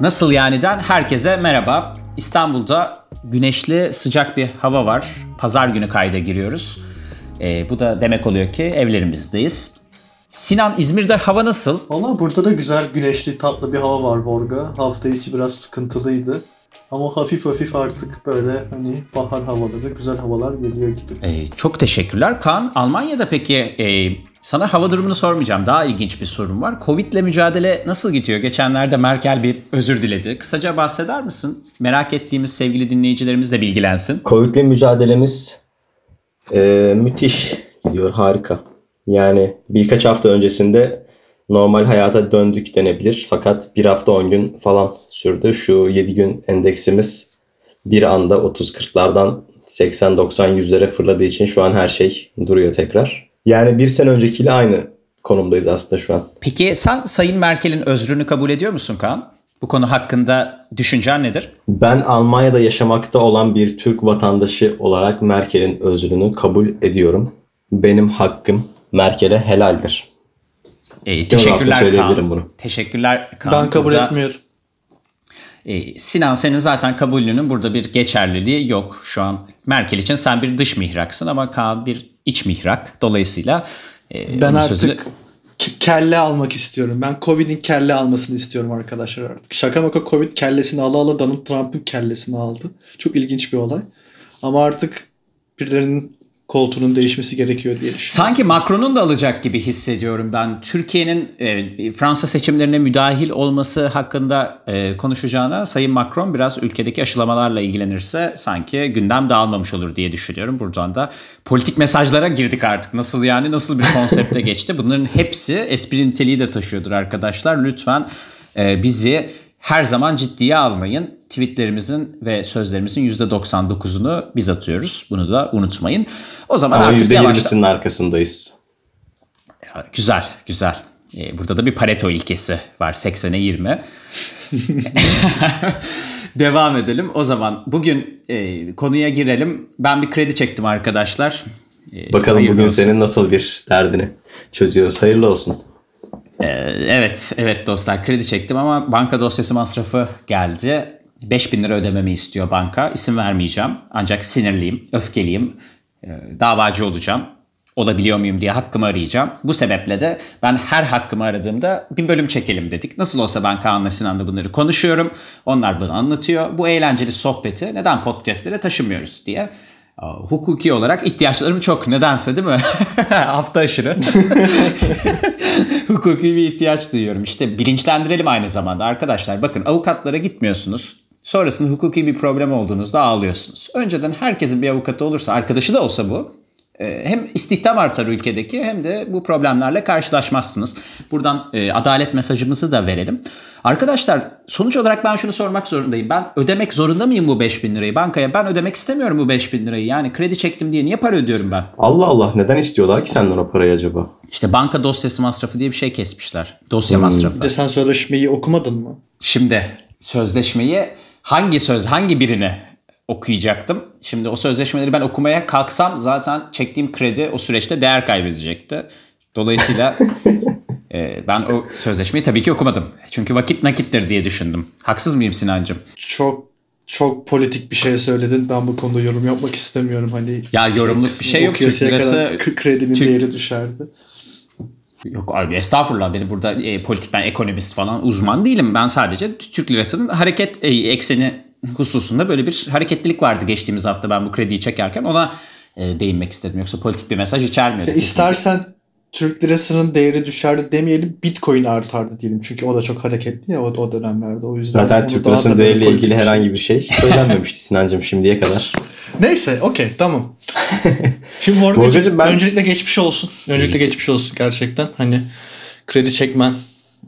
Nasıl yani'den herkese merhaba. İstanbul'da güneşli sıcak bir hava var. Pazar günü kayda giriyoruz. Ee, bu da demek oluyor ki evlerimizdeyiz. Sinan İzmir'de hava nasıl? Valla burada da güzel güneşli tatlı bir hava var Borga. Hafta içi biraz sıkıntılıydı. Ama hafif hafif artık böyle hani bahar havaları, güzel havalar geliyor gibi. Ee, çok teşekkürler. Kaan, Almanya'da peki e, sana hava durumunu sormayacağım. Daha ilginç bir sorun var. Covid'le mücadele nasıl gidiyor? Geçenlerde Merkel bir özür diledi. Kısaca bahseder misin? Merak ettiğimiz sevgili dinleyicilerimiz de bilgilensin. Covid'le mücadelemiz e, müthiş gidiyor, harika. Yani birkaç hafta öncesinde normal hayata döndük denebilir. Fakat bir hafta 10 gün falan sürdü. Şu 7 gün endeksimiz bir anda 30-40'lardan 80-90-100'lere fırladığı için şu an her şey duruyor tekrar. Yani bir sene öncekiyle aynı konumdayız aslında şu an. Peki sen Sayın Merkel'in özrünü kabul ediyor musun Kaan? Bu konu hakkında düşüncen nedir? Ben Almanya'da yaşamakta olan bir Türk vatandaşı olarak Merkel'in özrünü kabul ediyorum. Benim hakkım Merkel'e helaldir. Ee, teşekkürler Kaan. bunu. Teşekkürler Kaan. ben kabul Burada- etmiyorum. Ee, Sinan senin zaten kabulünün burada bir geçerliliği yok şu an. Merkel için sen bir dış mihraksın ama Kaan bir iç mihrak. Dolayısıyla e, Ben artık sözünü- ke- kelle almak istiyorum. Ben Covid'in kelle almasını istiyorum arkadaşlar artık. Şaka maka Covid kellesini ala ala Donald Trump'ın kellesini aldı. Çok ilginç bir olay. Ama artık birilerinin koltuğunun değişmesi gerekiyor diye düşünüyorum. Sanki Macron'un da alacak gibi hissediyorum ben. Türkiye'nin e, Fransa seçimlerine müdahil olması hakkında e, konuşacağına Sayın Macron biraz ülkedeki aşılamalarla ilgilenirse sanki gündem dağılmamış olur diye düşünüyorum. Buradan da politik mesajlara girdik artık. Nasıl yani nasıl bir konsepte geçti? Bunların hepsi espri niteliği de taşıyordur arkadaşlar. Lütfen e, bizi her zaman ciddiye almayın. Tweetlerimizin ve sözlerimizin %99'unu biz atıyoruz. Bunu da unutmayın. O zaman Ama artık yavaştan... %20'sinin arkasındayız. Güzel, güzel. Ee, Burada da bir Pareto ilkesi var. 80'e 20. Devam edelim. O zaman bugün e, konuya girelim. Ben bir kredi çektim arkadaşlar. Ee, Bakalım bugün olsun. senin nasıl bir derdini çözüyoruz. Hayırlı olsun. Ee, evet, evet dostlar kredi çektim ama banka dosyası masrafı geldi. 5000 lira ödememi istiyor banka. İsim vermeyeceğim. Ancak sinirliyim, öfkeliyim. Ee, davacı olacağım. Olabiliyor muyum diye hakkımı arayacağım. Bu sebeple de ben her hakkımı aradığımda bir bölüm çekelim dedik. Nasıl olsa ben Kaan'la Sinan'la bunları konuşuyorum. Onlar bana anlatıyor. Bu eğlenceli sohbeti neden podcastlere taşımıyoruz diye. Aa, Hukuki olarak ihtiyaçlarım çok. Nedense değil mi? Hafta aşırı. Hukuki bir ihtiyaç duyuyorum. İşte bilinçlendirelim aynı zamanda arkadaşlar. Bakın avukatlara gitmiyorsunuz. Sonrasında hukuki bir problem olduğunuzda ağlıyorsunuz. Önceden herkesin bir avukatı olursa, arkadaşı da olsa bu, e, hem istihdam artar ülkedeki hem de bu problemlerle karşılaşmazsınız. Buradan e, adalet mesajımızı da verelim. Arkadaşlar sonuç olarak ben şunu sormak zorundayım. Ben ödemek zorunda mıyım bu 5000 lirayı bankaya? Ben ödemek istemiyorum bu 5000 lirayı. Yani kredi çektim diye niye para ödüyorum ben? Allah Allah neden istiyorlar ki senden o parayı acaba? İşte banka dosyası masrafı diye bir şey kesmişler. Dosya Bir masrafı. de sen sözleşmeyi okumadın mı? Şimdi sözleşmeyi hangi söz hangi birini okuyacaktım? Şimdi o sözleşmeleri ben okumaya kalksam zaten çektiğim kredi o süreçte değer kaybedecekti. Dolayısıyla e, ben o sözleşmeyi tabii ki okumadım. Çünkü vakit nakittir diye düşündüm. Haksız mıyım Sinancım? Çok çok politik bir şey söyledin. Ben bu konuda yorum yapmak istemiyorum. Hani Ya yorumluk bir şey yok. Türk lirası kadar kredinin Türk- değeri düşerdi. Yok abi estağfurullah beni burada e, politik ben ekonomist falan uzman değilim. Ben sadece Türk lirasının hareket e, ekseni hususunda böyle bir hareketlilik vardı geçtiğimiz hafta ben bu krediyi çekerken ona e, değinmek istedim. Yoksa politik bir mesaj içermiyordu. Ya istersen Türk lirasının değeri düşerdi demeyelim Bitcoin artardı diyelim. Çünkü o da çok hareketli ya o, o dönemlerde. O yüzden Zaten Türk lirasının değeriyle ilgili şey. herhangi bir şey söylenmemişti Sinancım şimdiye kadar. Neyse okey tamam. Şimdi Morgacığım ben- öncelikle geçmiş olsun. Öncelikle geçmiş olsun gerçekten. Hani kredi çekmen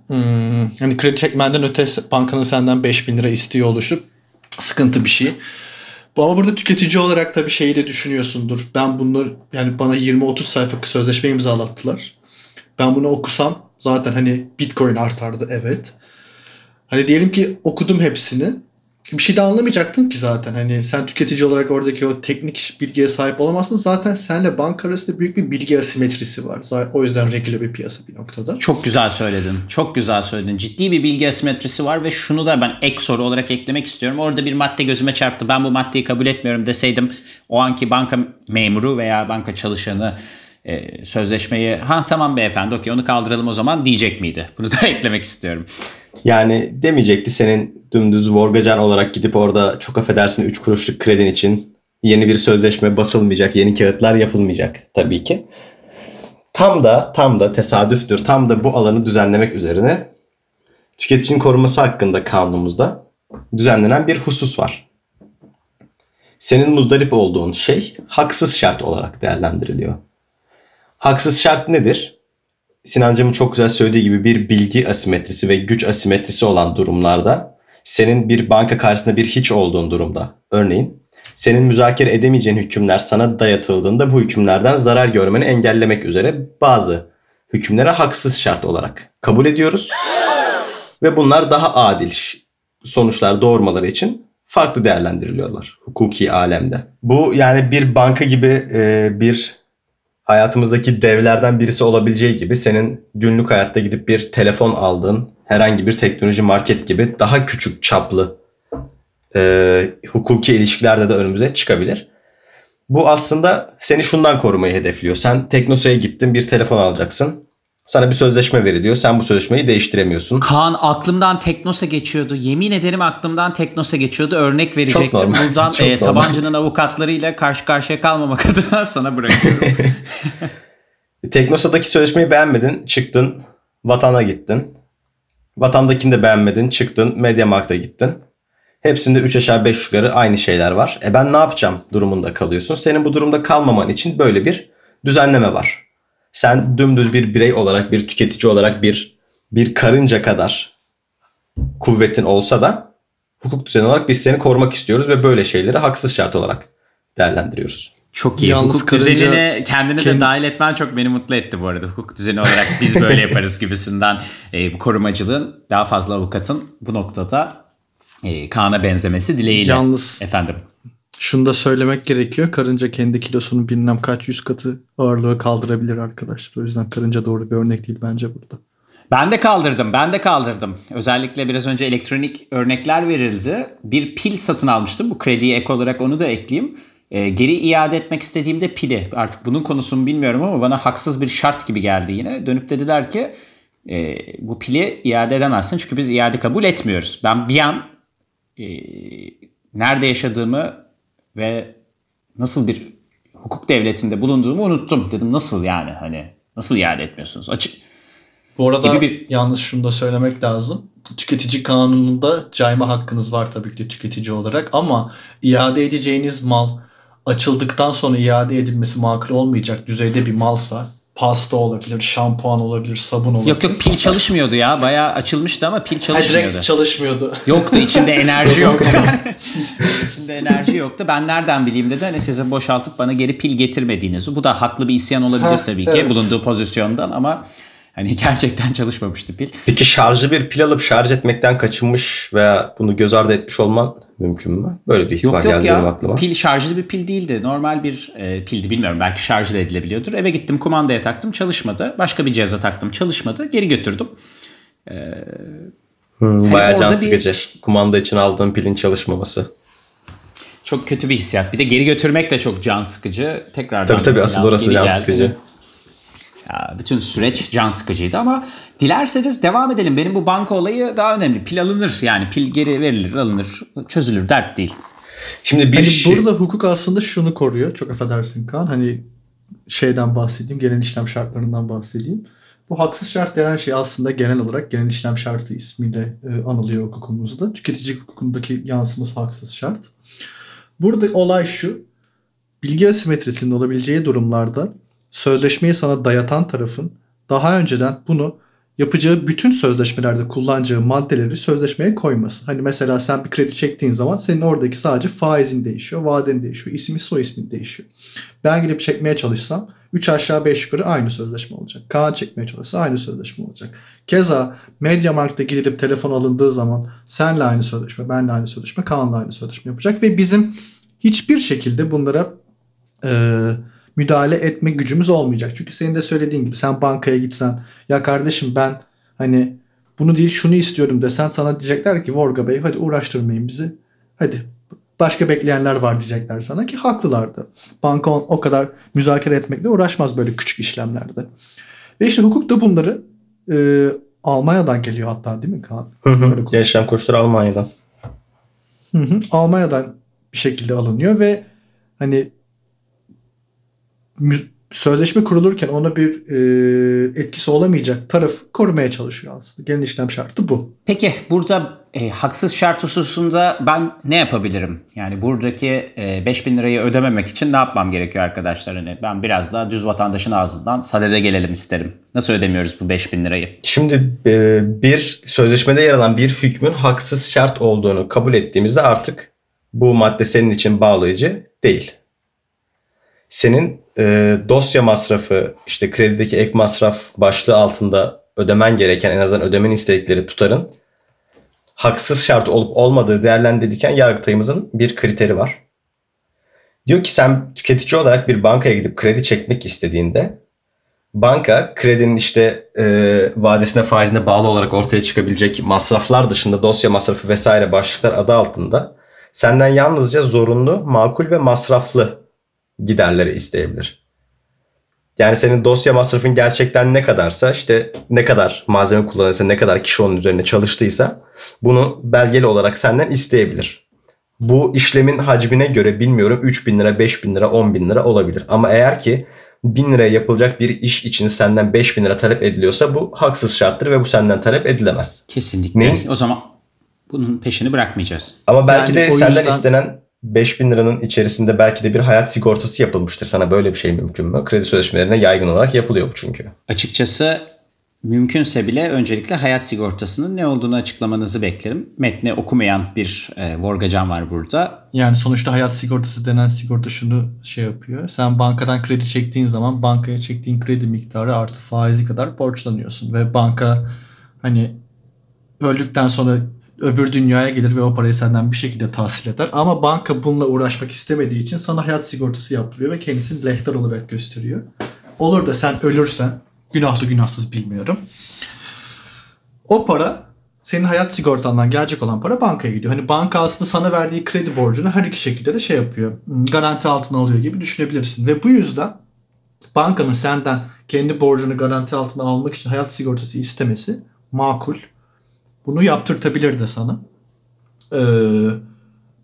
hmm, hani kredi çekmenden öte bankanın senden 5000 lira istiyor oluşu sıkıntı bir şey. Ama burada tüketici olarak tabii şeyi de düşünüyorsundur. Ben bunları yani bana 20-30 sayfa sözleşme imzalattılar. Ben bunu okusam zaten hani Bitcoin artardı evet. Hani diyelim ki okudum hepsini. Bir şey de anlamayacaktın ki zaten. Hani sen tüketici olarak oradaki o teknik bilgiye sahip olamazsın. Zaten senle banka arasında büyük bir bilgi asimetrisi var. O yüzden regüle bir piyasa bir noktada. Çok güzel söyledin. Çok güzel söyledin. Ciddi bir bilgi asimetrisi var ve şunu da ben ek soru olarak eklemek istiyorum. Orada bir madde gözüme çarptı. Ben bu maddeyi kabul etmiyorum deseydim o anki banka memuru veya banka çalışanı e, sözleşmeyi ha tamam beyefendi okey onu kaldıralım o zaman diyecek miydi? Bunu da eklemek istiyorum. Yani demeyecekti senin dümdüz vorgacan olarak gidip orada çok affedersin 3 kuruşluk kredin için yeni bir sözleşme basılmayacak, yeni kağıtlar yapılmayacak tabii ki. Tam da tam da tesadüftür. Tam da bu alanı düzenlemek üzerine tüketicinin korunması hakkında kanunumuzda düzenlenen bir husus var. Senin muzdarip olduğun şey haksız şart olarak değerlendiriliyor. Haksız şart nedir? Sinancımın çok güzel söylediği gibi bir bilgi asimetrisi ve güç asimetrisi olan durumlarda senin bir banka karşısında bir hiç olduğun durumda örneğin senin müzakere edemeyeceğin hükümler sana dayatıldığında bu hükümlerden zarar görmeni engellemek üzere bazı hükümlere haksız şart olarak kabul ediyoruz. Ve bunlar daha adil sonuçlar doğurmaları için farklı değerlendiriliyorlar hukuki alemde. Bu yani bir banka gibi e, bir hayatımızdaki devlerden birisi olabileceği gibi senin günlük hayatta gidip bir telefon aldığın herhangi bir teknoloji market gibi daha küçük çaplı e, hukuki ilişkilerde de önümüze çıkabilir. Bu aslında seni şundan korumayı hedefliyor. Sen Teknosa'ya gittin bir telefon alacaksın. Sana bir sözleşme veriliyor. Sen bu sözleşmeyi değiştiremiyorsun. Kaan aklımdan Teknosa geçiyordu. Yemin ederim aklımdan Teknosa geçiyordu. Örnek verecektim. normal. Buradan Çok e, normal. Sabancı'nın avukatlarıyla karşı karşıya kalmamak adına sana bırakıyorum. Teknosa'daki sözleşmeyi beğenmedin. Çıktın. Vatan'a gittin. Vatan'dakini de beğenmedin. Çıktın. Mediamarkt'a gittin. Hepsinde 3 aşağı 5 yukarı aynı şeyler var. E ben ne yapacağım durumunda kalıyorsun. Senin bu durumda kalmaman için böyle bir düzenleme var. Sen dümdüz bir birey olarak, bir tüketici olarak bir bir karınca kadar kuvvetin olsa da hukuk düzeni olarak biz seni korumak istiyoruz ve böyle şeyleri haksız şart olarak değerlendiriyoruz. Çok iyi. Yalnız hukuk karınca düzenine kendini de kendi- dahil etmen çok beni mutlu etti bu arada. Hukuk düzeni olarak biz böyle yaparız gibisinden e, bu korumacılığın daha fazla avukatın bu noktada e, Kaan'a benzemesi dileğiyle. Yalnız Efendim. Şunu da söylemek gerekiyor. Karınca kendi kilosunun bilmem kaç yüz katı ağırlığı kaldırabilir arkadaşlar. O yüzden karınca doğru bir örnek değil bence burada. Ben de kaldırdım, ben de kaldırdım. Özellikle biraz önce elektronik örnekler verildi. Bir pil satın almıştım. Bu krediye ek olarak onu da ekleyeyim. E, geri iade etmek istediğimde pili, artık bunun konusunu bilmiyorum ama bana haksız bir şart gibi geldi yine. Dönüp dediler ki e, bu pili iade edemezsin çünkü biz iade kabul etmiyoruz. Ben bir an e, nerede yaşadığımı ve nasıl bir hukuk devletinde bulunduğumu unuttum. Dedim nasıl yani hani nasıl iade etmiyorsunuz? Açık Bu arada Gibi bir- yalnız şunu da söylemek lazım. Tüketici kanununda cayma hakkınız var tabii ki tüketici olarak ama iade edeceğiniz mal açıldıktan sonra iade edilmesi makul olmayacak düzeyde bir malsa pasta olabilir, şampuan olabilir, sabun olabilir. Yok yok pil çalışmıyordu ya. Bayağı açılmıştı ama pil Ha, çalışmıyordu. direkt çalışmıyordu. Yoktu içinde enerji yoktu. içinde enerji yoktu. Ben nereden bileyim dedi. Hani sizin boşaltıp bana geri pil getirmediğinizi. Bu da haklı bir isyan olabilir Ha, tabii ki evet. bulunduğu pozisyondan ama hani gerçekten çalışmamıştı pil. Peki şarjı bir pil alıp şarj etmekten kaçınmış veya bunu göz ardı etmiş olman mümkün mü? Böyle bir ihtimal Yok yok geldi ya aklıma. pil şarjlı bir pil değildi. Normal bir e, pildi bilmiyorum belki şarj da edilebiliyordur. Eve gittim kumandaya taktım çalışmadı. Başka bir cihaza taktım çalışmadı. Geri götürdüm. Hmm, bayağı can orada bir- sıkıcı. Kumanda için aldığın pilin çalışmaması. Çok kötü bir hissiyat. Bir de geri götürmek de çok can sıkıcı. Tekrardan Tabii tabii asıl orası can geldi. sıkıcı. Bütün süreç can sıkıcıydı ama dilerseniz devam edelim. Benim bu banka olayı daha önemli. Pil alınır yani pil geri verilir alınır çözülür dert değil. Şimdi bir Hani şey... burada hukuk aslında şunu koruyor. Çok affedersin Kaan. Hani şeyden bahsedeyim. Genel işlem şartlarından bahsedeyim. Bu haksız şart denen şey aslında genel olarak genel işlem şartı ismiyle e, anılıyor hukukumuzda. Tüketici hukukundaki yansıması haksız şart. Burada olay şu. Bilgi asimetrisinin olabileceği durumlarda sözleşmeyi sana dayatan tarafın daha önceden bunu yapacağı bütün sözleşmelerde kullanacağı maddeleri sözleşmeye koyması. Hani mesela sen bir kredi çektiğin zaman senin oradaki sadece faizin değişiyor, vaden değişiyor, ismi soy ismin değişiyor. Ben gidip çekmeye çalışsam 3 aşağı 5 yukarı aynı sözleşme olacak. Kağıt çekmeye çalışsa aynı sözleşme olacak. Keza Mediamarkt'ta gidip telefon alındığı zaman senle aynı sözleşme, benle aynı sözleşme, Kaan'la aynı sözleşme yapacak ve bizim hiçbir şekilde bunlara e, müdahale etme gücümüz olmayacak. Çünkü senin de söylediğin gibi sen bankaya gitsen ya kardeşim ben hani bunu değil şunu istiyorum desen sana diyecekler ki Vorga Bey hadi uğraştırmayın bizi. Hadi başka bekleyenler var diyecekler sana ki haklılardı. Banka o kadar müzakere etmekle uğraşmaz böyle küçük işlemlerde. Ve işte hukuk da bunları e, Almanya'dan geliyor hatta değil mi Kaan? Hı hı. Yaşam koşulları Almanya'dan. Hı hı. Almanya'dan bir şekilde alınıyor ve hani sözleşme kurulurken ona bir e, etkisi olamayacak tarafı korumaya çalışıyor aslında. Genel işlem şartı bu. Peki burada e, haksız şart hususunda ben ne yapabilirim? Yani buradaki e, 5000 lirayı ödememek için ne yapmam gerekiyor arkadaşlar? Hani ben biraz daha düz vatandaşın ağzından sadede gelelim isterim. Nasıl ödemiyoruz bu 5000 lirayı? Şimdi e, bir sözleşmede yer alan bir hükmün haksız şart olduğunu kabul ettiğimizde artık bu madde senin için bağlayıcı değil. Senin e, dosya masrafı, işte kredideki ek masraf başlığı altında ödemen gereken en azından ödemen istedikleri tutarın haksız şart olup olmadığı değerlendirirken Yargıtay'ımızın bir kriteri var. Diyor ki sen tüketici olarak bir bankaya gidip kredi çekmek istediğinde banka kredinin işte e, vadesine faizine bağlı olarak ortaya çıkabilecek masraflar dışında dosya masrafı vesaire başlıklar adı altında senden yalnızca zorunlu, makul ve masraflı giderleri isteyebilir. Yani senin dosya masrafın gerçekten ne kadarsa işte ne kadar malzeme kullanırsa ne kadar kişi onun üzerine çalıştıysa bunu belgeli olarak senden isteyebilir. Bu işlemin hacmine göre bilmiyorum 3 bin lira, 5 bin lira, 10 bin lira olabilir. Ama eğer ki 1000 liraya yapılacak bir iş için senden 5000 lira talep ediliyorsa bu haksız şarttır ve bu senden talep edilemez. Kesinlikle. Ne? O zaman bunun peşini bırakmayacağız. Ama belki Yani de senden yüzden- istenen 5000 liranın içerisinde belki de bir hayat sigortası yapılmıştır. Sana böyle bir şey mümkün mü? Kredi sözleşmelerine yaygın olarak yapılıyor bu çünkü. Açıkçası mümkünse bile öncelikle hayat sigortasının ne olduğunu açıklamanızı beklerim. Metni okumayan bir e, Vorgacan var burada. Yani sonuçta hayat sigortası denen sigorta şunu şey yapıyor. Sen bankadan kredi çektiğin zaman bankaya çektiğin kredi miktarı artı faizi kadar borçlanıyorsun. Ve banka hani öldükten sonra öbür dünyaya gelir ve o parayı senden bir şekilde tahsil eder. Ama banka bununla uğraşmak istemediği için sana hayat sigortası yaptırıyor ve kendisini lehtar olarak gösteriyor. Olur da sen ölürsen günahlı günahsız bilmiyorum. O para senin hayat sigortandan gelecek olan para bankaya gidiyor. Hani banka aslında sana verdiği kredi borcunu her iki şekilde de şey yapıyor. hmm, Garanti altına alıyor gibi düşünebilirsin. Ve bu yüzden bankanın senden kendi borcunu garanti altına almak için hayat sigortası istemesi makul. Bunu yaptırtabilir de sana. Ee,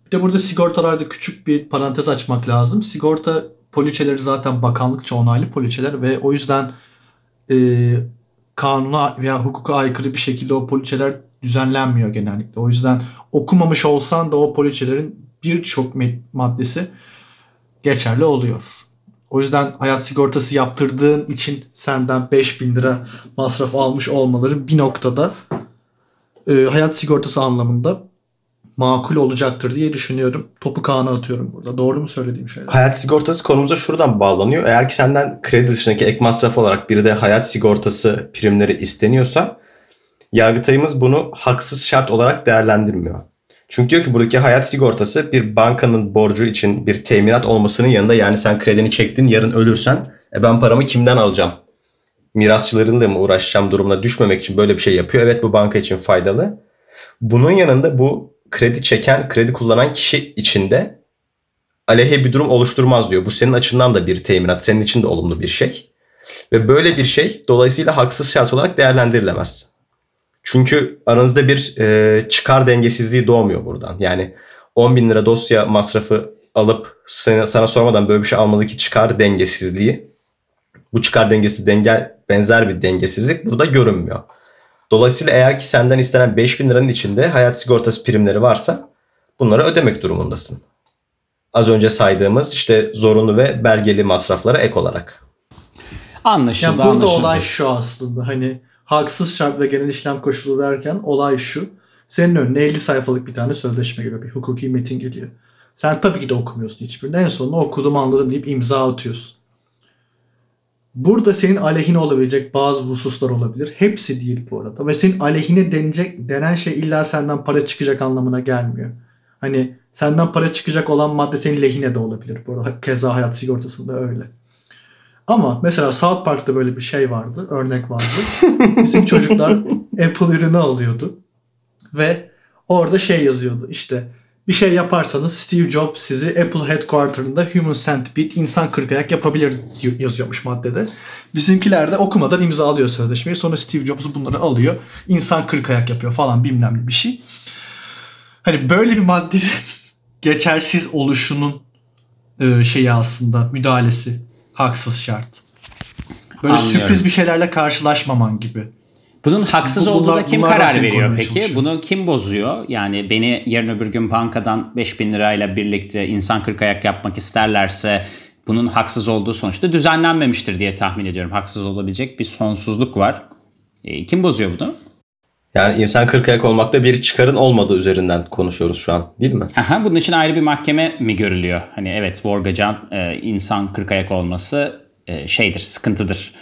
bir de burada sigortalarda küçük bir parantez açmak lazım. Sigorta poliçeleri zaten bakanlıkça onaylı poliçeler ve o yüzden e, kanuna veya hukuka aykırı bir şekilde o poliçeler düzenlenmiyor genellikle. O yüzden okumamış olsan da o poliçelerin birçok maddesi geçerli oluyor. O yüzden hayat sigortası yaptırdığın için senden 5000 lira masraf almış olmaları bir noktada e, hayat sigortası anlamında makul olacaktır diye düşünüyorum. Topu Kaan'a atıyorum burada. Doğru mu söylediğim şeyler? Hayat sigortası konumuza şuradan bağlanıyor. Eğer ki senden kredi dışındaki ek masraf olarak bir de hayat sigortası primleri isteniyorsa Yargıtayımız bunu haksız şart olarak değerlendirmiyor. Çünkü diyor ki buradaki hayat sigortası bir bankanın borcu için bir teminat olmasının yanında yani sen kredini çektin yarın ölürsen e ben paramı kimden alacağım? Mirasçılarınla mı uğraşacağım durumuna düşmemek için böyle bir şey yapıyor. Evet bu banka için faydalı. Bunun yanında bu kredi çeken, kredi kullanan kişi içinde aleyhe bir durum oluşturmaz diyor. Bu senin açından da bir teminat, senin için de olumlu bir şey. Ve böyle bir şey dolayısıyla haksız şart olarak değerlendirilemez. Çünkü aranızda bir e, çıkar dengesizliği doğmuyor buradan. Yani 10 bin lira dosya masrafı alıp sana, sana sormadan böyle bir şey almadaki çıkar dengesizliği bu çıkar dengesi denge benzer bir dengesizlik burada görünmüyor. Dolayısıyla eğer ki senden istenen 5 bin liranın içinde hayat sigortası primleri varsa bunları ödemek durumundasın. Az önce saydığımız işte zorunlu ve belgeli masraflara ek olarak. Anlaşıldı, Yani burada anlaşıldı. olay şu aslında hani haksız şart ve genel işlem koşulu derken olay şu. Senin önüne 50 sayfalık bir tane sözleşme geliyor. Bir hukuki metin geliyor. Sen tabii ki de okumuyorsun hiçbirini. En sonunda okudum anladım deyip imza atıyorsun. Burada senin aleyhine olabilecek bazı hususlar olabilir. Hepsi değil bu arada. Ve senin aleyhine denecek, denen şey illa senden para çıkacak anlamına gelmiyor. Hani senden para çıkacak olan madde senin lehine de olabilir. Bu arada keza hayat sigortasında öyle. Ama mesela South Park'ta böyle bir şey vardı. Örnek vardı. Bizim çocuklar Apple ürünü alıyordu. Ve orada şey yazıyordu. İşte bir şey yaparsanız Steve Jobs sizi Apple Headquarter'ında Human Centipede insan kırk ayak yapabilir yazıyormuş maddede. Bizimkiler de okumadan imza alıyor sözleşmeyi. Sonra Steve Jobs bunları alıyor. İnsan kırk ayak yapıyor falan bilmem bir şey. Hani böyle bir maddenin geçersiz oluşunun e, şeyi aslında müdahalesi haksız şart. Böyle Anlıyorum. sürpriz bir şeylerle karşılaşmaman gibi. Bunun haksız Bu- bunlar- olduğuna kim karar veriyor peki? çalışıyor. Bunu kim bozuyor? Yani beni yarın öbür gün bankadan 5000 lirayla birlikte insan kırk ayak yapmak isterlerse bunun haksız olduğu sonuçta düzenlenmemiştir diye tahmin ediyorum. Haksız olabilecek bir sonsuzluk var. E, kim bozuyor bunu? Yani insan kırk ayak olmakta bir çıkarın olmadığı üzerinden konuşuyoruz şu an değil mi? Aha, bunun için ayrı bir mahkeme mi görülüyor? Hani evet Vorgacan e, insan kırk ayak olması e, şeydir, sıkıntıdır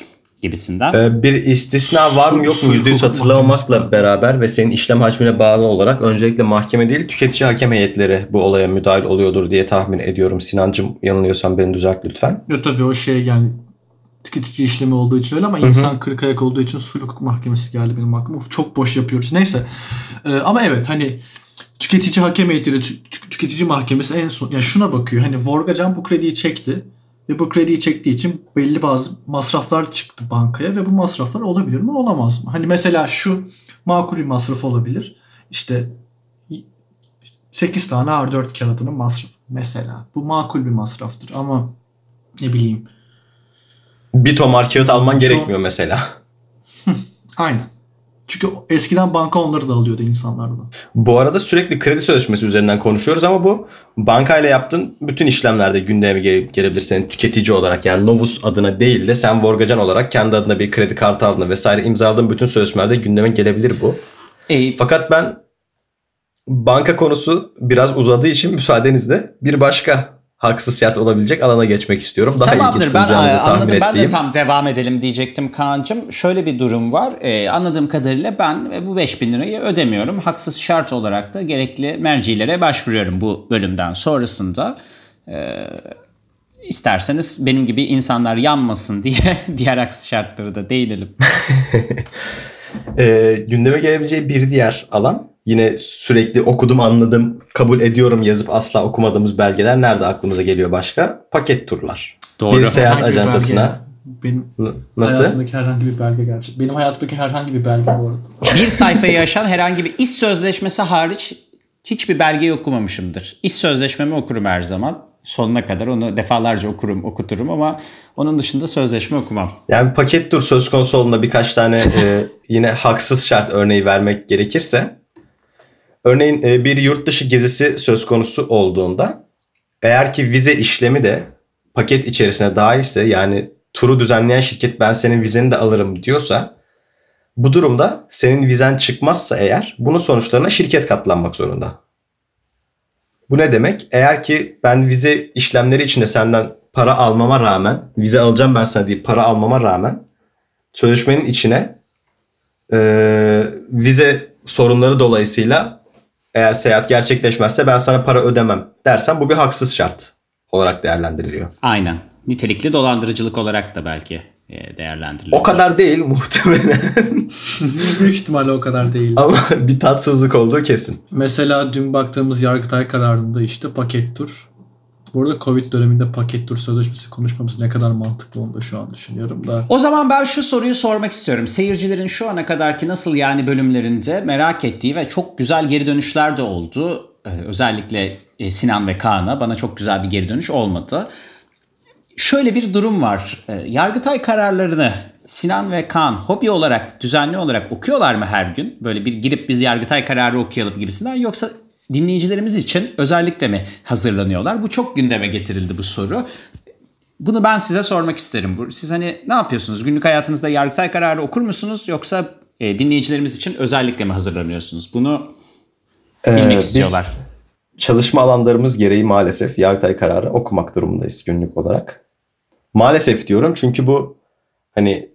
gibisinden. Ee, bir istisna var mı yok mu yüzde yüz hatırlamamakla beraber ve senin işlem hacmine bağlı olarak öncelikle mahkeme değil tüketici hakem heyetleri bu olaya müdahil oluyordur diye tahmin ediyorum. Sinancım yanılıyorsam beni düzelt lütfen. Ya tabii o şey yani tüketici işlemi olduğu için öyle ama hı. insan kırk ayak olduğu için sulh hukuk mahkemesi geldi benim aklıma. Of, Çok boş yapıyoruz. Neyse. Ee, ama evet hani tüketici hakem heyetleri tü- tü- tüketici mahkemesi en son yani şuna bakıyor. Hani Vorgacan bu krediyi çekti ve bu krediyi çektiği için belli bazı masraflar çıktı bankaya ve bu masraflar olabilir mi olamaz mı? Hani mesela şu makul bir masraf olabilir. İşte 8 tane R4 kağıdının masrafı mesela. Bu makul bir masraftır ama ne bileyim Bir tomar kağıt alman Şu- gerekmiyor mesela. Aynen. Çünkü eskiden banka onları da alıyordu insanlardan. Bu arada sürekli kredi sözleşmesi üzerinden konuşuyoruz ama bu bankayla yaptığın bütün işlemlerde gündeme gele- gelebilir senin tüketici olarak. Yani Novus adına değil de sen Vorgacan olarak kendi adına bir kredi kartı aldığında vesaire imzaladığın bütün sözleşmelerde gündeme gelebilir bu. E, Fakat ben banka konusu biraz uzadığı için müsaadenizle bir başka haksız şart olabilecek alana geçmek istiyorum. Daha ilginç Tamamdır ben bulacağınızı e, tahmin anladım. Ben de ettiğim. tam devam edelim diyecektim Kaan'cığım. Şöyle bir durum var. E, anladığım kadarıyla ben e, bu 5000 lirayı ödemiyorum. Haksız şart olarak da gerekli mercilere başvuruyorum bu bölümden sonrasında. E, isterseniz benim gibi insanlar yanmasın diye diğer haksız şartları da değinelim. Ee, gündeme gelebileceği bir diğer alan yine sürekli okudum anladım kabul ediyorum yazıp asla okumadığımız belgeler nerede aklımıza geliyor başka? Paket turlar. Doğru. Bir seyahat Herhangi bir ajantasına belge. Benim nasıl? hayatımdaki herhangi bir belge gerçek. Benim hayatımdaki herhangi bir belge bu arada. bir sayfayı aşan herhangi bir iş sözleşmesi hariç hiçbir belgeyi okumamışımdır. İş sözleşmemi okurum her zaman. Sonuna kadar onu defalarca okurum, okuturum ama onun dışında sözleşme okumam. Yani paket tur söz konusu olduğunda birkaç tane e, yine haksız şart örneği vermek gerekirse örneğin e, bir yurt dışı gezisi söz konusu olduğunda eğer ki vize işlemi de paket içerisine dahilse yani turu düzenleyen şirket ben senin vizeni de alırım diyorsa bu durumda senin vizen çıkmazsa eğer bunun sonuçlarına şirket katlanmak zorunda. Bu ne demek? Eğer ki ben vize işlemleri içinde senden para almama rağmen, vize alacağım ben sana deyip para almama rağmen sözleşmenin içine e, vize sorunları dolayısıyla eğer seyahat gerçekleşmezse ben sana para ödemem dersen bu bir haksız şart olarak değerlendiriliyor. Aynen. Nitelikli dolandırıcılık olarak da belki e, değerlendiriliyor. O kadar değil muhtemelen Büyük ihtimalle o kadar değil. ama bir tatsızlık olduğu kesin. Mesela dün baktığımız Yargıtay kararında işte paket tur. Bu arada Covid döneminde paket tur sözleşmesi konuşmamız ne kadar mantıklı onu da şu an düşünüyorum da. O zaman ben şu soruyu sormak istiyorum. Seyircilerin şu ana kadarki nasıl yani bölümlerinde merak ettiği ve çok güzel geri dönüşler de oldu. Ee, özellikle e, Sinan ve Kaan'a bana çok güzel bir geri dönüş olmadı. Şöyle bir durum var. Ee, Yargıtay kararlarını Sinan ve Kaan hobi olarak, düzenli olarak okuyorlar mı her gün? Böyle bir girip biz Yargıtay kararı okuyalım gibisinden yoksa dinleyicilerimiz için özellikle mi hazırlanıyorlar? Bu çok gündeme getirildi bu soru. Bunu ben size sormak isterim. Siz hani ne yapıyorsunuz? Günlük hayatınızda Yargıtay kararı okur musunuz? Yoksa e, dinleyicilerimiz için özellikle mi hazırlanıyorsunuz? Bunu Ee, bilmek biz istiyorlar. çalışma alanlarımız gereği maalesef Yargıtay kararı okumak durumundayız günlük olarak. Maalesef diyorum çünkü bu hani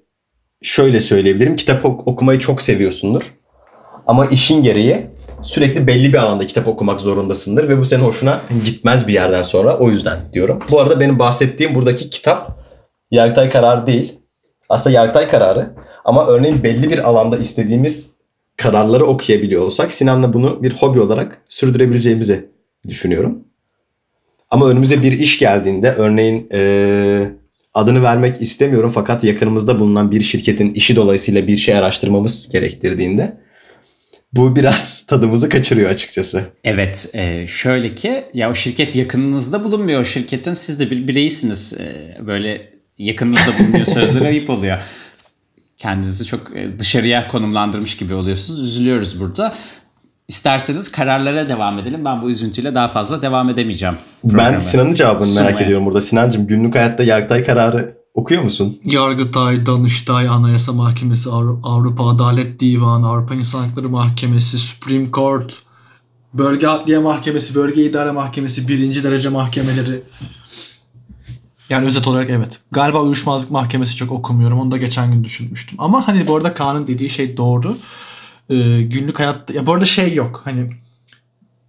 şöyle söyleyebilirim. Kitap ok- okumayı çok seviyorsundur. Ama işin gereği sürekli belli bir alanda kitap okumak zorundasındır ve bu senin hoşuna gitmez bir yerden sonra. O yüzden diyorum. Bu arada benim bahsettiğim buradaki kitap Yargıtay kararı değil. Aslında Yargıtay kararı ama örneğin belli bir alanda istediğimiz kararları okuyabiliyor olsak Sinan'la bunu bir hobi olarak sürdürebileceğimizi düşünüyorum. Ama önümüze bir iş geldiğinde örneğin eee, adını vermek istemiyorum fakat yakınımızda bulunan bir şirketin işi dolayısıyla bir şey araştırmamız gerektirdiğinde bu biraz tadımızı kaçırıyor açıkçası. Evet, e, şöyle ki ya o şirket yakınınızda bulunmuyor. O şirketin siz de bir bireysiniz. E, böyle yakınınızda bulunuyor sözleri ayıp oluyor. Kendinizi çok e, dışarıya konumlandırmış gibi oluyorsunuz. Üzülüyoruz burada. İsterseniz kararlara devam edelim. Ben bu üzüntüyle daha fazla devam edemeyeceğim. Ben programı. Sinan'ın cevabını merak Sunmaya. ediyorum burada. Sinancığım günlük hayatta Yargıtay kararı okuyor musun? Yargıtay, Danıştay, Anayasa Mahkemesi, Avru- Avrupa Adalet Divanı, Avrupa İnsan Hakları Mahkemesi, Supreme Court, Bölge Adliye Mahkemesi, Bölge İdare Mahkemesi, birinci derece mahkemeleri. Yani özet olarak evet. Galiba uyuşmazlık mahkemesi çok okumuyorum. Onu da geçen gün düşünmüştüm. Ama hani bu arada Kaan'ın dediği şey doğru. Ee, günlük hayatta... Ya bu arada şey yok. Hani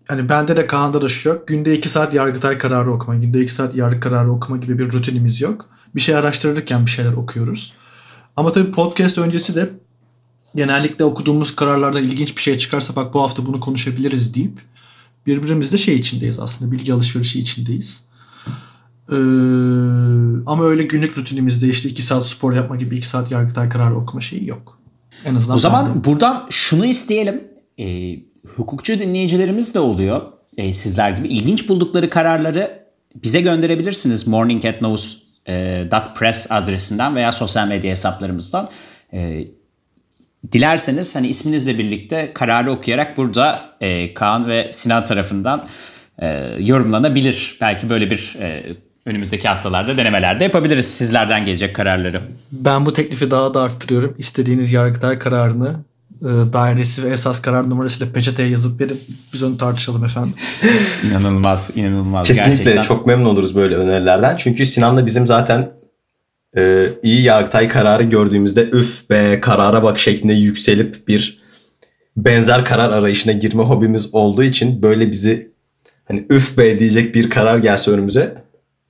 hani bende de Kaan'da da şu yok. Günde 2 saat Yargıtay kararı okuma, günde 2 saat yargı kararı okuma gibi bir rutinimiz yok. Bir şey araştırırken bir şeyler okuyoruz. Ama tabii podcast öncesi de genellikle okuduğumuz kararlardan ilginç bir şey çıkarsa bak bu hafta bunu konuşabiliriz deyip birbirimizde şey içindeyiz aslında bilgi alışverişi içindeyiz. Ee, ama öyle günlük rutinimizde işte 2 saat spor yapma gibi 2 saat yargıtay kararı okuma şeyi yok. En azından O zaman bende. buradan şunu isteyelim. E, hukukçu dinleyicilerimiz de oluyor. E, sizler gibi ilginç buldukları kararları bize gönderebilirsiniz. morning@news.press adresinden veya sosyal medya hesaplarımızdan. E, dilerseniz hani isminizle birlikte kararı okuyarak burada e, Kaan ve Sinan tarafından e, yorumlanabilir. Belki böyle bir e, önümüzdeki haftalarda denemelerde yapabiliriz sizlerden gelecek kararları. Ben bu teklifi daha da arttırıyorum. İstediğiniz yargıtay kararını e, dairesi ve esas karar numarasıyla peçeteye yazıp verin. Biz onu tartışalım efendim. İnanılmaz, inanılmaz. Kesinlikle Gerçekten. çok memnun oluruz böyle önerilerden. Çünkü Sinan'la bizim zaten e, iyi Yargıtay kararı gördüğümüzde üf be karara bak şeklinde yükselip bir benzer karar arayışına girme hobimiz olduğu için böyle bizi hani üf be diyecek bir karar gelse önümüze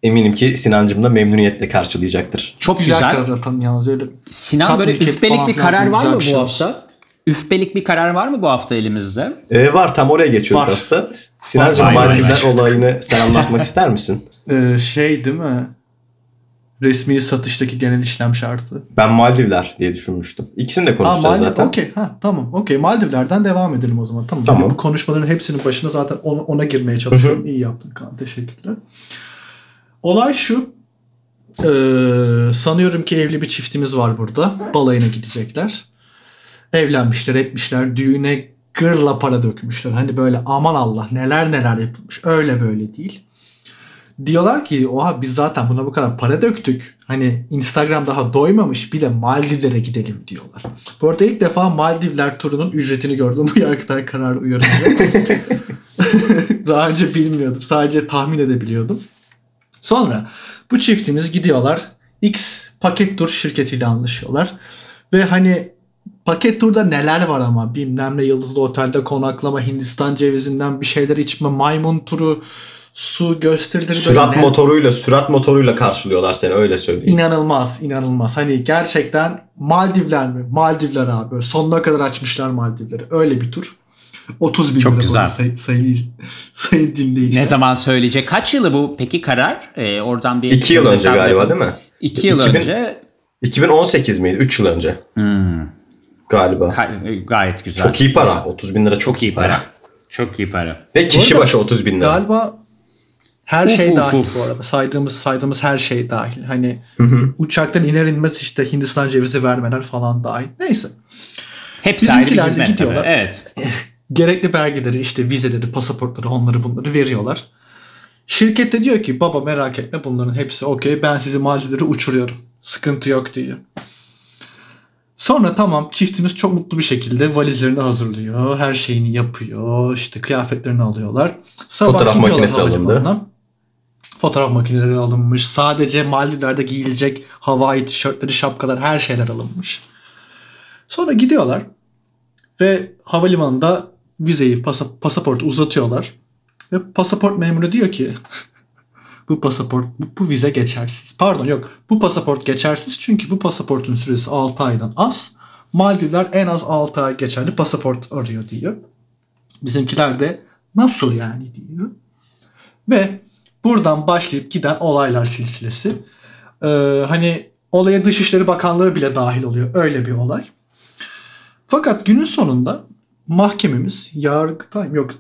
eminim ki Sinancım da memnuniyetle karşılayacaktır. Çok Güzel, güzel. karar atan yalnız öyle. Sinan Kat böyle falan bir karar var mı şey bu olsun. hafta? Üfbelik bir karar var mı bu hafta elimizde? E, var tam oraya geçiyoruz Var. aslında. Vay, Maldivler olayını sen anlatmak ister misin? Ee, şey değil mi? Resmi satıştaki genel işlem şartı. Ben Maldivler diye düşünmüştüm. İkisini de konuşacağız Maldiv, zaten. okey. Ha, tamam. Okey. Maldivler'den devam edelim o zaman. Tamam. Tamam. Ben bu konuşmaların hepsinin başına zaten ona, ona girmeye çalışıyorum. İyi yaptın Kaan. Teşekkürler. Olay şu. Ee, sanıyorum ki evli bir çiftimiz var burada. Balayına gidecekler. Evlenmişler, etmişler. Düğüne gırla para dökmüşler. Hani böyle aman Allah neler neler yapılmış. Öyle böyle değil. Diyorlar ki oha biz zaten buna bu kadar para döktük. Hani Instagram daha doymamış bir de Maldivlere gidelim diyorlar. Bu arada ilk defa Maldivler turunun ücretini gördüm bu Yargıtay kararı uyarınca. daha önce bilmiyordum. Sadece tahmin edebiliyordum. Sonra bu çiftimiz gidiyorlar. X paket tur şirketiyle anlaşıyorlar. Ve hani paket turda neler var ama bilmem ne yıldızlı otelde konaklama Hindistan cevizinden bir şeyler içme maymun turu su gösterileri böyle Sürat ne- motoruyla sürat motoruyla karşılıyorlar seni öyle söyleyeyim. İnanılmaz, inanılmaz. Hani gerçekten Maldivler mi? Maldivler abi. Böyle sonuna kadar açmışlar Maldivleri. Öyle bir tur. 30 bin Çok lira güzel. say, sayı, sayın dinleyiciler. Ne zaman söyleyecek? Kaç yılı bu peki karar? Ee, oradan bir İki yıl önce galiba yapalım. değil mi? İki yıl 2000 önce 2018 miydi? 3 yıl önce Hmm, galiba. ka- gayet güzel. Çok iyi para. 30 bin lira çok, iyi para. Çok iyi para. Ve kişi arada başı 30 bin lira. Galiba her Uf, şey uf, dahil uf. bu arada. Saydığımız saydığımız her şey dahil. Hani Hı hı. uçaktan iner inmez işte Hindistan cevizi vermeler falan dahil. Neyse. Hepsi ayrı bir Bizimkiler de hizmet tabii. gidiyorlar. Evet. gerekli belgeleri işte vizeleri, pasaportları, onları bunları veriyorlar. Şirket de diyor ki baba merak etme bunların hepsi okey ben sizi Maldivlere uçuruyorum. Sıkıntı yok diyor. Sonra tamam çiftimiz çok mutlu bir şekilde valizlerini hazırlıyor. Her şeyini yapıyor. işte kıyafetlerini alıyorlar. Sabah Fotoğraf makinesi alındı. Fotoğraf makineleri alınmış. Sadece Maldivler'de giyilecek havai tişörtleri, şapkalar her şeyler alınmış. Sonra gidiyorlar ve havalimanında vizeyi, pasa- pasaportu uzatıyorlar. Ve pasaport memuru diyor ki bu pasaport, bu, bu vize geçersiz. Pardon yok bu pasaport geçersiz çünkü bu pasaportun süresi 6 aydan az. Maldivler en az 6 ay geçerli pasaport arıyor diyor. Bizimkiler de nasıl yani diyor. Ve buradan başlayıp giden olaylar silsilesi. Ee, hani olaya Dışişleri Bakanlığı bile dahil oluyor. Öyle bir olay. Fakat günün sonunda mahkememiz Yargıtay yok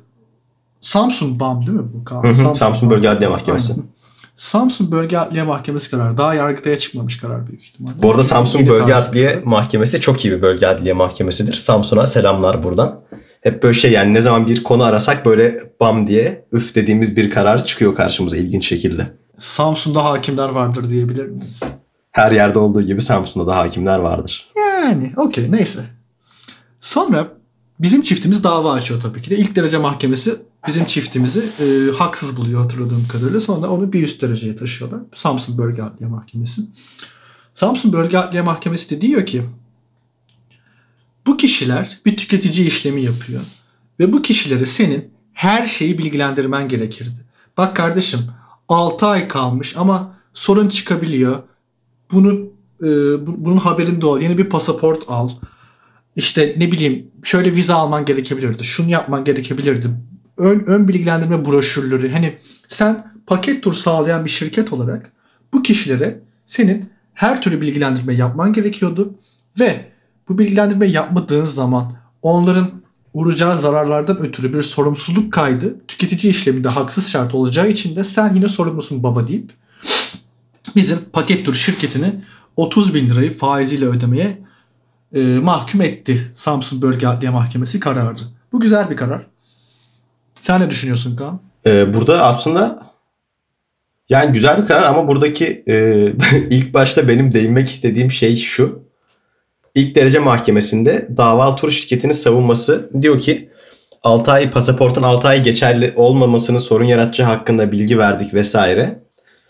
Samsun BAM değil mi bu? Hı hı, Samsun Bölge Adliye Mahkemesi. Aynen. Samsun Bölge Adliye Mahkemesi karar. Daha Yargıtay'a çıkmamış karar büyük ihtimalle. Bu arada Samsun Bölge tarih. Adliye Mahkemesi çok iyi bir bölge adliye mahkemesidir. Samsun'a selamlar buradan. Hep böyle şey yani ne zaman bir konu arasak böyle bam diye üf dediğimiz bir karar çıkıyor karşımıza ilginç şekilde. Samsun'da hakimler vardır diyebilir miyiz? Her yerde olduğu gibi Samsun'da da hakimler vardır. Yani okey neyse. Sonra bizim çiftimiz dava açıyor tabii ki de. İlk derece mahkemesi bizim çiftimizi e, haksız buluyor hatırladığım kadarıyla. Sonra onu bir üst dereceye taşıyorlar. Samsun Bölge Adliye Mahkemesi. Samsun Bölge Adliye Mahkemesi de diyor ki bu kişiler bir tüketici işlemi yapıyor. Ve bu kişileri senin her şeyi bilgilendirmen gerekirdi. Bak kardeşim 6 ay kalmış ama sorun çıkabiliyor. Bunu e, bu- bunun haberinde ol. Yeni bir pasaport al. İşte ne bileyim şöyle vize alman gerekebilirdi. Şunu yapman gerekebilirdi. Ön, ön bilgilendirme broşürleri. Hani sen paket tur sağlayan bir şirket olarak bu kişilere senin her türlü bilgilendirme yapman gerekiyordu. Ve bu bilgilendirme yapmadığın zaman onların uğrayacağı zararlardan ötürü bir sorumsuzluk kaydı tüketici işleminde haksız şart olacağı için de sen yine sorumlusun baba deyip bizim paket tur şirketini 30 bin lirayı faiziyle ödemeye e, mahkum etti Samsun Bölge Adliye Mahkemesi kararı. Bu güzel bir karar. Sen ne düşünüyorsun Kaan? Ee, burada aslında yani güzel bir karar ama buradaki e, ilk başta benim değinmek istediğim şey şu. İlk derece mahkemesinde davalı tur şirketinin savunması diyor ki 6 ay pasaportun 6 ay geçerli olmamasının sorun yaratacağı hakkında bilgi verdik vesaire.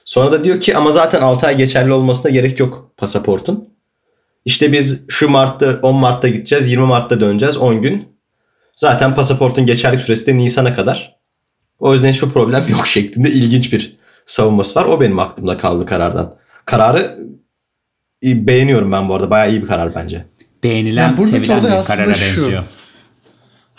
Sonra da diyor ki ama zaten 6 ay geçerli olmasına gerek yok pasaportun. İşte biz şu Mart'ta 10 Mart'ta gideceğiz 20 Mart'ta döneceğiz 10 gün. Zaten pasaportun geçerlik süresi de Nisan'a kadar. O yüzden hiçbir problem yok şeklinde ilginç bir savunması var. O benim aklımda kaldı karardan. Kararı beğeniyorum ben bu arada. Bayağı iyi bir karar bence. Beğenilen, Yani sevilen bir karara benziyor.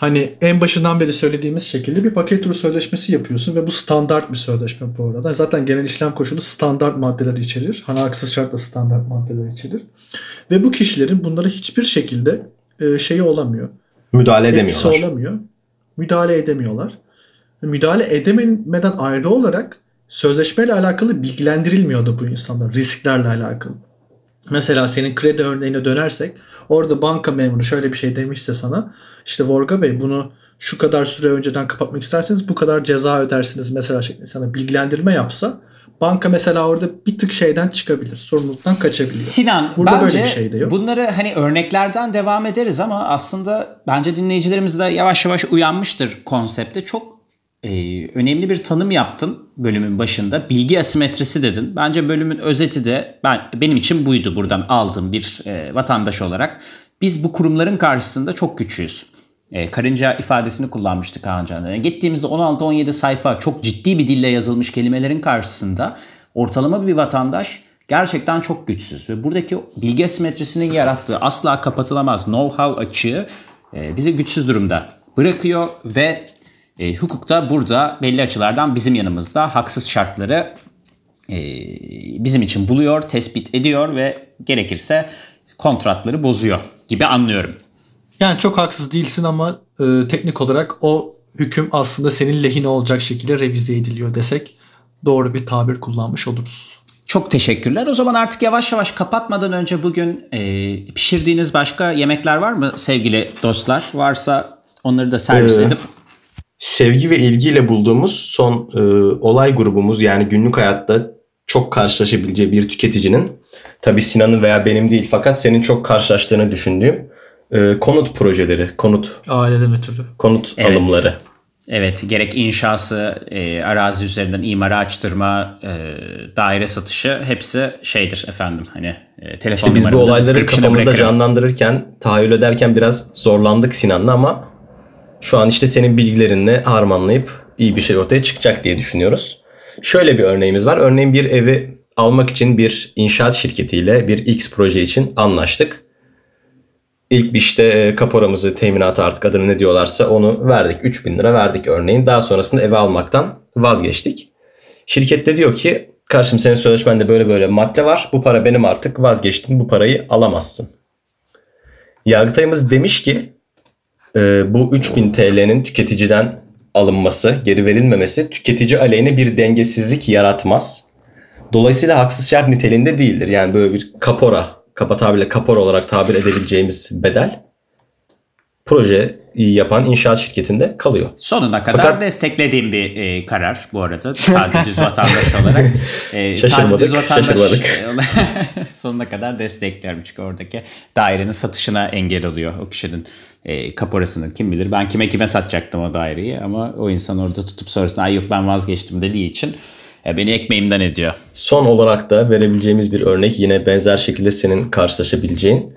Hani en başından beri söylediğimiz şekilde bir paket turu sözleşmesi yapıyorsun ve bu standart bir sözleşme bu arada. Zaten genel işlem koşulu standart maddeler içerir. Hani haksız şartla standart maddeler içerir. Ve bu kişilerin bunlara hiçbir şekilde e, şeyi olamıyor. Müdahale edemiyorlar. olamıyor. Müdahale edemiyorlar. Müdahale edemeden ayrı olarak sözleşmeyle alakalı bilgilendirilmiyordu bu insanlar risklerle alakalı. Mesela senin kredi örneğine dönersek orada banka memuru şöyle bir şey demişse sana işte Vorga Bey bunu şu kadar süre önceden kapatmak isterseniz bu kadar ceza ödersiniz mesela şeklinde sana bilgilendirme yapsa banka mesela orada bir tık şeyden çıkabilir. Sorumluluktan kaçabiliyor. Sinan Burada bence böyle bir şey de yok. bunları hani örneklerden devam ederiz ama aslında bence dinleyicilerimiz de yavaş yavaş uyanmıştır konsepte. Çok e, önemli bir tanım yaptın bölümün başında. Bilgi asimetrisi dedin. Bence bölümün özeti de ben benim için buydu buradan aldığım bir e, vatandaş olarak. Biz bu kurumların karşısında çok küçüğüz. E, karınca ifadesini kullanmıştık Kaan Can. Yani gittiğimizde 16-17 sayfa çok ciddi bir dille yazılmış kelimelerin karşısında ortalama bir vatandaş gerçekten çok güçsüz. Ve buradaki bilgi asimetrisinin yarattığı asla kapatılamaz know-how açığı e, bizi güçsüz durumda bırakıyor ve e, hukukta burada belli açılardan bizim yanımızda haksız şartları e, bizim için buluyor, tespit ediyor ve gerekirse kontratları bozuyor gibi anlıyorum. Yani çok haksız değilsin ama e, teknik olarak o hüküm aslında senin lehine olacak şekilde revize ediliyor desek doğru bir tabir kullanmış oluruz. Çok teşekkürler. O zaman artık yavaş yavaş kapatmadan önce bugün e, pişirdiğiniz başka yemekler var mı sevgili dostlar? Varsa onları da servis Ee, edip Sevgi ve ilgiyle bulduğumuz son e, olay grubumuz yani günlük hayatta çok karşılaşabileceği bir tüketicinin tabii Sinan'ın veya benim değil fakat senin çok karşılaştığını düşündüğüm e, konut projeleri, konut Aileden ötürü. konut Evet. alımları. Evet, gerek inşası, e, arazi üzerinden imara açtırma, e, daire satışı hepsi şeydir efendim. Hani e, telefon İşte biz bu olayları kafamızda bırakırım. canlandırırken, tahayyül ederken biraz zorlandık Sinan'la ama şu an işte senin bilgilerinle harmanlayıp iyi bir şey ortaya çıkacak diye düşünüyoruz. Şöyle bir örneğimiz var. Örneğin bir evi almak için bir inşaat şirketiyle bir X proje için anlaştık. İlk işte e, kaporamızı, teminatı artık adını ne diyorlarsa onu verdik. 3000 lira verdik örneğin. Daha sonrasında evi almaktan vazgeçtik. Şirket de diyor ki karşım senin sözleşmende böyle böyle madde var. Bu para benim artık vazgeçtim. Bu parayı alamazsın. Yargıtayımız demiş ki e, bu 3000 TL'nin tüketiciden alınması, geri verilmemesi tüketici aleyhine bir dengesizlik yaratmaz. Dolayısıyla haksız şart niteliğinde değildir. Yani böyle bir kapora, kaba tabirle kapora olarak tabir edebileceğimiz bedel projeyi yapan inşaat şirketinde kalıyor. Sonuna kadar Fakat- desteklediğim bir e, karar bu arada. Sade düz vatandaş olarak. E, sade düz vatandaş sonuna kadar destekliyorum. Çünkü oradaki dairenin satışına engel oluyor o kişinin e, kaporasını. Kim bilir ben kime kime satacaktım o daireyi ama o insan orada tutup sonrasında ay yok ben vazgeçtim dediği için e, beni ekmeğimden ediyor. Son olarak da verebileceğimiz bir örnek yine benzer şekilde senin karşılaşabileceğin.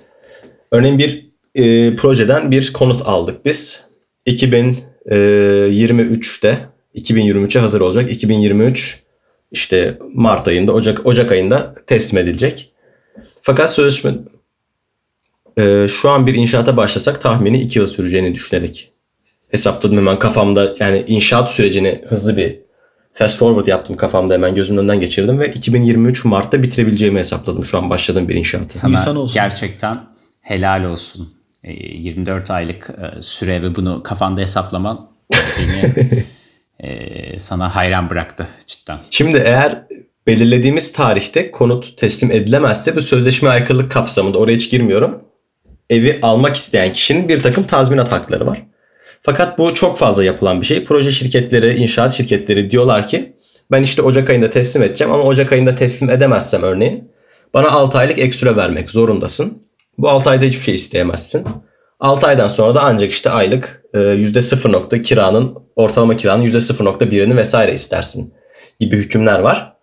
Örneğin bir e, projeden bir konut aldık biz. 2023'te 2023'e hazır olacak. 2023 işte Mart ayında Ocak Ocak ayında teslim edilecek. Fakat sözleşme e, şu an bir inşaata başlasak tahmini 2 yıl süreceğini düşünerek hesapladım hemen kafamda yani inşaat sürecini hızlı bir fast forward yaptım kafamda hemen gözümün önünden geçirdim ve 2023 Mart'ta bitirebileceğimi hesapladım şu an başladığım bir inşaatı. Sana İnsan olsun. gerçekten helal olsun. E, 24 aylık e, süre ve bunu kafanda hesaplaman beni e, sana hayran bıraktı cidden. Şimdi eğer belirlediğimiz tarihte konut teslim edilemezse bu sözleşme aykırılık kapsamında oraya hiç girmiyorum. Evi almak isteyen kişinin bir takım tazminat hakları var. Fakat bu çok fazla yapılan bir şey. Proje şirketleri, inşaat şirketleri diyorlar ki ben işte Ocak ayında teslim edeceğim ama Ocak ayında teslim edemezsem örneğin bana 6 aylık ek süre vermek zorundasın. Bu 6 ayda hiçbir şey isteyemezsin. 6 aydan sonra da ancak işte aylık e, %0 nokta kiranın ortalama kiranın %0.1'ini vesaire istersin gibi hükümler var.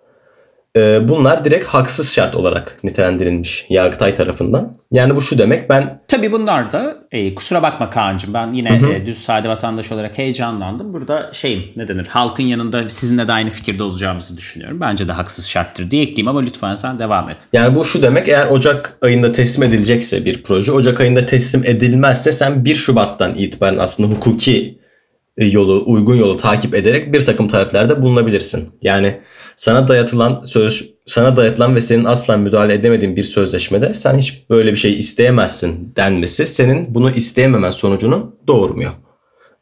E, Bunlar direkt haksız şart olarak nitelendirilmiş Yargıtay tarafından. Yani bu şu demek ben Tabii bunlar da e, kusura bakma Kaan'cığım ben yine Hı hı. e, düz sade vatandaş olarak heyecanlandım. Burada şeyim ne denir halkın yanında sizinle de aynı fikirde olacağımızı düşünüyorum. Bence de haksız şarttır diye ekleyeyim ama lütfen sen devam et. Yani bu şu demek eğer Ocak ayında teslim edilecekse bir proje Ocak ayında teslim edilmezse sen 1 Şubat'tan itibaren aslında hukuki e, yolu uygun yolu takip ederek bir takım taleplerde bulunabilirsin. Yani sana dayatılan söz sana dayatılan ve senin asla müdahale edemediğin bir sözleşmede sen hiç böyle bir şey isteyemezsin denmesi senin bunu isteyememen sonucunu doğurmuyor.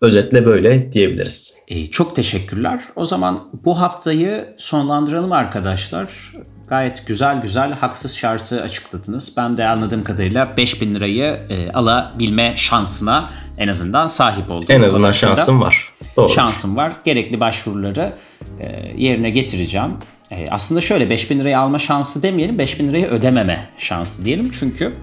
Özetle böyle diyebiliriz. E, çok teşekkürler. O zaman bu haftayı sonlandıralım arkadaşlar. Gayet güzel güzel haksız şartı açıkladınız. Ben de anladığım kadarıyla 5000 lirayı e, alabilme şansına en azından sahip oldum. En azından şansın var. Doğru. şansım var. Gerekli başvuruları e, yerine getireceğim. E, aslında şöyle 5000 lirayı alma şansı demeyelim 5000 lirayı ödememe şansı diyelim. Çünkü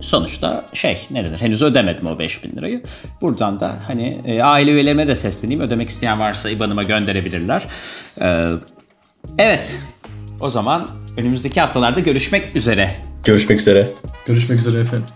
sonuçta şey ne denir henüz ödemedim o 5000 lirayı. Buradan da hani e, aile üyelerime de sesleneyim. Ödemek isteyen varsa IBAN'ıma gönderebilirler. E, evet o zaman önümüzdeki haftalarda görüşmek üzere. Görüşmek üzere. Görüşmek üzere efendim.